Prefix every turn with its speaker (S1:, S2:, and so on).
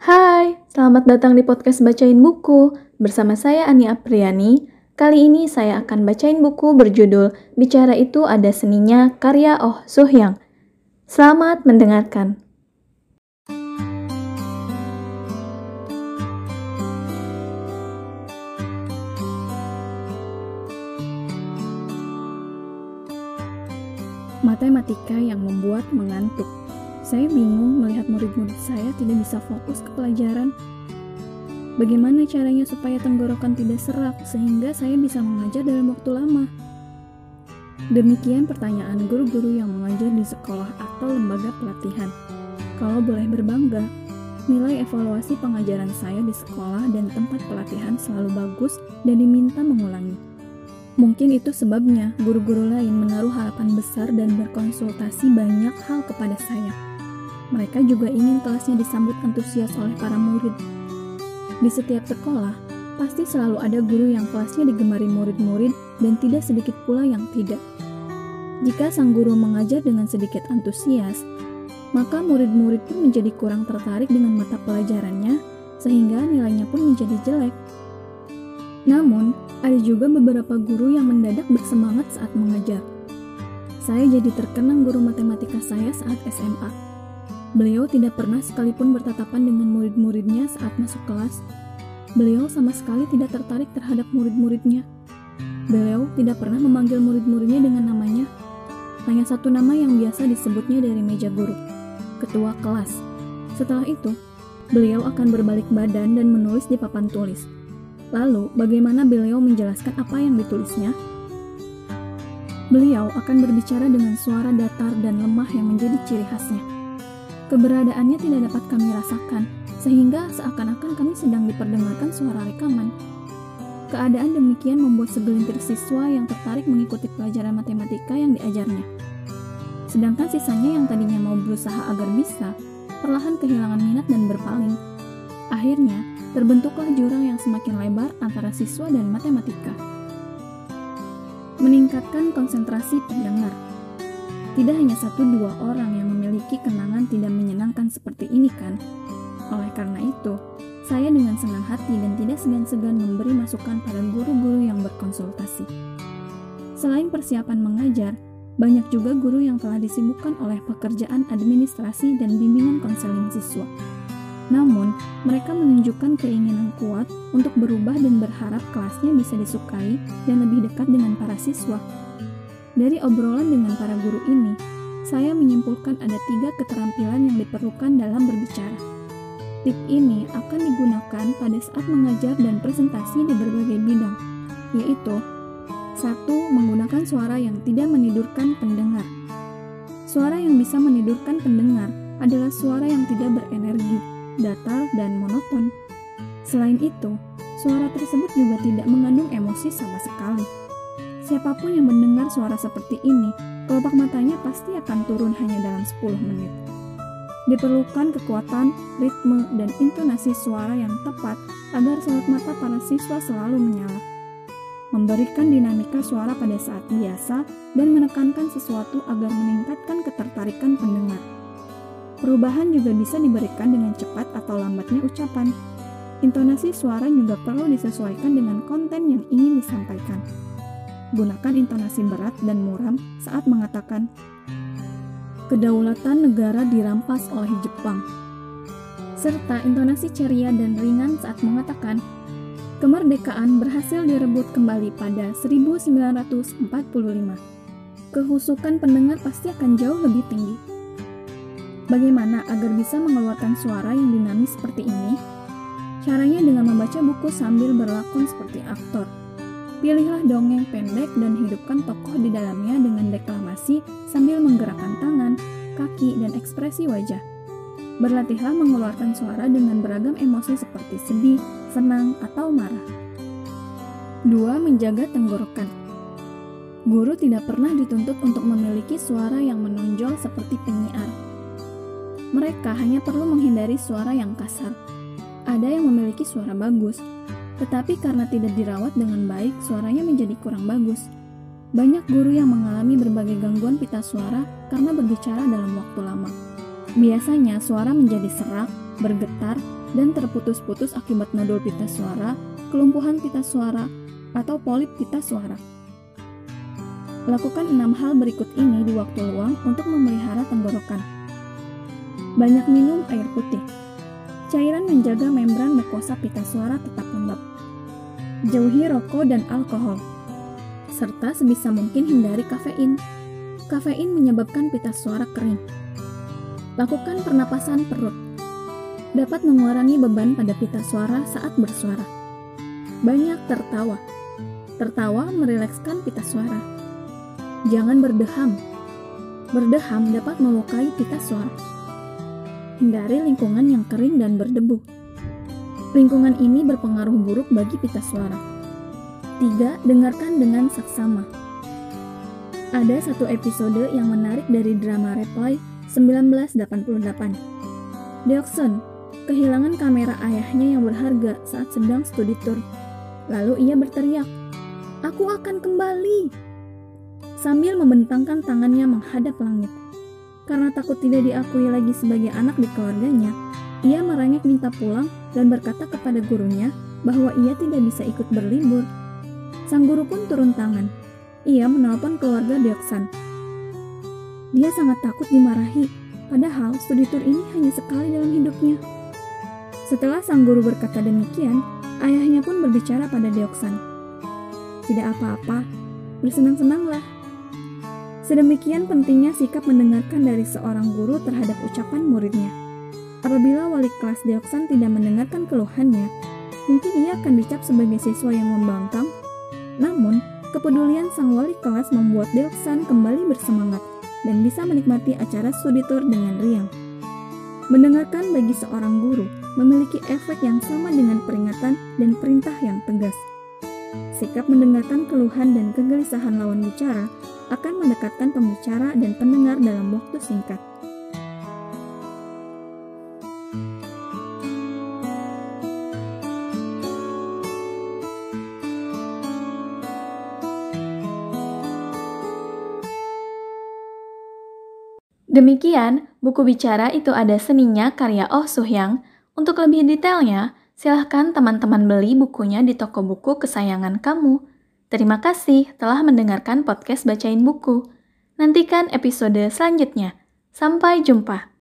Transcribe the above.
S1: Hai, selamat datang di podcast Bacain Buku. Bersama saya Ani Apriani. Kali ini saya akan bacain buku berjudul Bicara Itu Ada Seninya karya Oh Suhyang. Selamat mendengarkan.
S2: Matematika yang membuat mengantuk. Saya bingung melihat murid-murid saya tidak bisa fokus ke pelajaran. Bagaimana caranya supaya tenggorokan tidak serak sehingga saya bisa mengajar dalam waktu lama? Demikian pertanyaan guru-guru yang mengajar di sekolah atau lembaga pelatihan. Kalau boleh berbangga, nilai evaluasi pengajaran saya di sekolah dan tempat pelatihan selalu bagus dan diminta mengulangi. Mungkin itu sebabnya guru-guru lain menaruh harapan besar dan berkonsultasi banyak hal kepada saya. Mereka juga ingin kelasnya disambut antusias oleh para murid. Di setiap sekolah, pasti selalu ada guru yang kelasnya digemari murid-murid dan tidak sedikit pula yang tidak. Jika sang guru mengajar dengan sedikit antusias, maka murid-murid pun menjadi kurang tertarik dengan mata pelajarannya, sehingga nilainya pun menjadi jelek. Namun, ada juga beberapa guru yang mendadak bersemangat saat mengajar. Saya jadi terkenang guru matematika saya saat SMA. Beliau tidak pernah sekalipun bertatapan dengan murid-muridnya saat masuk kelas. Beliau sama sekali tidak tertarik terhadap murid-muridnya. Beliau tidak pernah memanggil murid-muridnya dengan namanya. Hanya satu nama yang biasa disebutnya dari meja guru, ketua kelas. Setelah itu, beliau akan berbalik badan dan menulis di papan tulis. Lalu, bagaimana beliau menjelaskan apa yang ditulisnya? Beliau akan berbicara dengan suara datar dan lemah yang menjadi ciri khasnya. Keberadaannya tidak dapat kami rasakan, sehingga seakan-akan kami sedang diperdengarkan suara rekaman. Keadaan demikian membuat segelintir siswa yang tertarik mengikuti pelajaran matematika yang diajarnya. Sedangkan sisanya yang tadinya mau berusaha agar bisa, perlahan kehilangan minat dan berpaling. Akhirnya, terbentuklah jurang yang semakin lebar antara siswa dan matematika. Meningkatkan konsentrasi pendengar. Tidak hanya satu dua orang yang memiliki kenangan tidak menyenangkan seperti ini kan? Oleh karena itu, saya dengan senang hati dan tidak segan-segan memberi masukan pada guru-guru yang berkonsultasi. Selain persiapan mengajar, banyak juga guru yang telah disibukkan oleh pekerjaan administrasi dan bimbingan konseling siswa. Namun, mereka menunjukkan keinginan kuat untuk berubah dan berharap kelasnya bisa disukai dan lebih dekat dengan para siswa. Dari obrolan dengan para guru ini, saya menyimpulkan ada tiga keterampilan yang diperlukan dalam berbicara. Tip ini akan digunakan pada saat mengajar dan presentasi di berbagai bidang, yaitu satu, menggunakan suara yang tidak menidurkan pendengar. Suara yang bisa menidurkan pendengar adalah suara yang tidak berenergi, datar, dan monoton. Selain itu, suara tersebut juga tidak mengandung emosi sama sekali. Siapa pun yang mendengar suara seperti ini, kelopak matanya pasti akan turun hanya dalam 10 menit. Diperlukan kekuatan, ritme, dan intonasi suara yang tepat agar sorot mata para siswa selalu menyala. Memberikan dinamika suara pada saat biasa dan menekankan sesuatu agar meningkatkan ketertarikan pendengar. Perubahan juga bisa diberikan dengan cepat atau lambatnya ucapan. Intonasi suara juga perlu disesuaikan dengan konten yang ingin disampaikan gunakan intonasi berat dan muram saat mengatakan kedaulatan negara dirampas oleh Jepang. Serta intonasi ceria dan ringan saat mengatakan kemerdekaan berhasil direbut kembali pada 1945. Kehusukan pendengar pasti akan jauh lebih tinggi. Bagaimana agar bisa mengeluarkan suara yang dinamis seperti ini? Caranya dengan membaca buku sambil berlakon seperti aktor. Pilihlah dongeng pendek dan hidupkan tokoh di dalamnya dengan deklamasi sambil menggerakkan tangan, kaki, dan ekspresi wajah. Berlatihlah mengeluarkan suara dengan beragam emosi seperti sedih, senang, atau marah. 2. Menjaga tenggorokan. Guru tidak pernah dituntut untuk memiliki suara yang menonjol seperti penyiar. Mereka hanya perlu menghindari suara yang kasar. Ada yang memiliki suara bagus, tetapi karena tidak dirawat dengan baik, suaranya menjadi kurang bagus. Banyak guru yang mengalami berbagai gangguan pita suara karena berbicara dalam waktu lama. Biasanya suara menjadi serak, bergetar, dan terputus-putus akibat nodul pita suara, kelumpuhan pita suara, atau polip pita suara. Lakukan enam hal berikut ini di waktu luang untuk memelihara tenggorokan. Banyak minum air putih. Cairan menjaga membran mukosa pita suara tetap lembab. Jauhi rokok dan alkohol. Serta sebisa mungkin hindari kafein. Kafein menyebabkan pita suara kering Lakukan pernapasan perut. Dapat mengurangi beban pada pita suara saat bersuara. Banyak tertawa. Tertawa merilekskan pita suara. Jangan berdeham. Berdeham dapat melukai pita suara. Hindari lingkungan yang kering dan berdebu. Lingkungan ini berpengaruh buruk bagi pita suara. 3. Dengarkan dengan saksama. Ada satu episode yang menarik dari drama Reply 1988. Deokson kehilangan kamera ayahnya yang berharga saat sedang studi tour. Lalu ia berteriak, "Aku akan kembali!" Sambil membentangkan tangannya menghadap langit. Karena takut tidak diakui lagi sebagai anak di keluarganya, ia merengek minta pulang dan berkata kepada gurunya bahwa ia tidak bisa ikut berlibur. Sang guru pun turun tangan. Ia menelpon keluarga Deoksan dia sangat takut dimarahi, padahal studi tour ini hanya sekali dalam hidupnya. Setelah sang guru berkata demikian, ayahnya pun berbicara pada Deoksan. Tidak apa-apa, bersenang-senanglah. Sedemikian pentingnya sikap mendengarkan dari seorang guru terhadap ucapan muridnya. Apabila wali kelas Deoksan tidak mendengarkan keluhannya, mungkin ia akan dicap sebagai siswa yang membangkang. Namun, kepedulian sang wali kelas membuat Deoksan kembali bersemangat dan bisa menikmati acara studi dengan riang. Mendengarkan bagi seorang guru memiliki efek yang sama dengan peringatan dan perintah yang tegas. Sikap mendengarkan keluhan dan kegelisahan lawan bicara akan mendekatkan pembicara dan pendengar dalam waktu singkat.
S1: Demikian, buku bicara itu ada seninya karya Oh Suhyang. Untuk lebih detailnya, silahkan teman-teman beli bukunya di toko buku kesayangan kamu. Terima kasih telah mendengarkan podcast Bacain Buku. Nantikan episode selanjutnya. Sampai jumpa.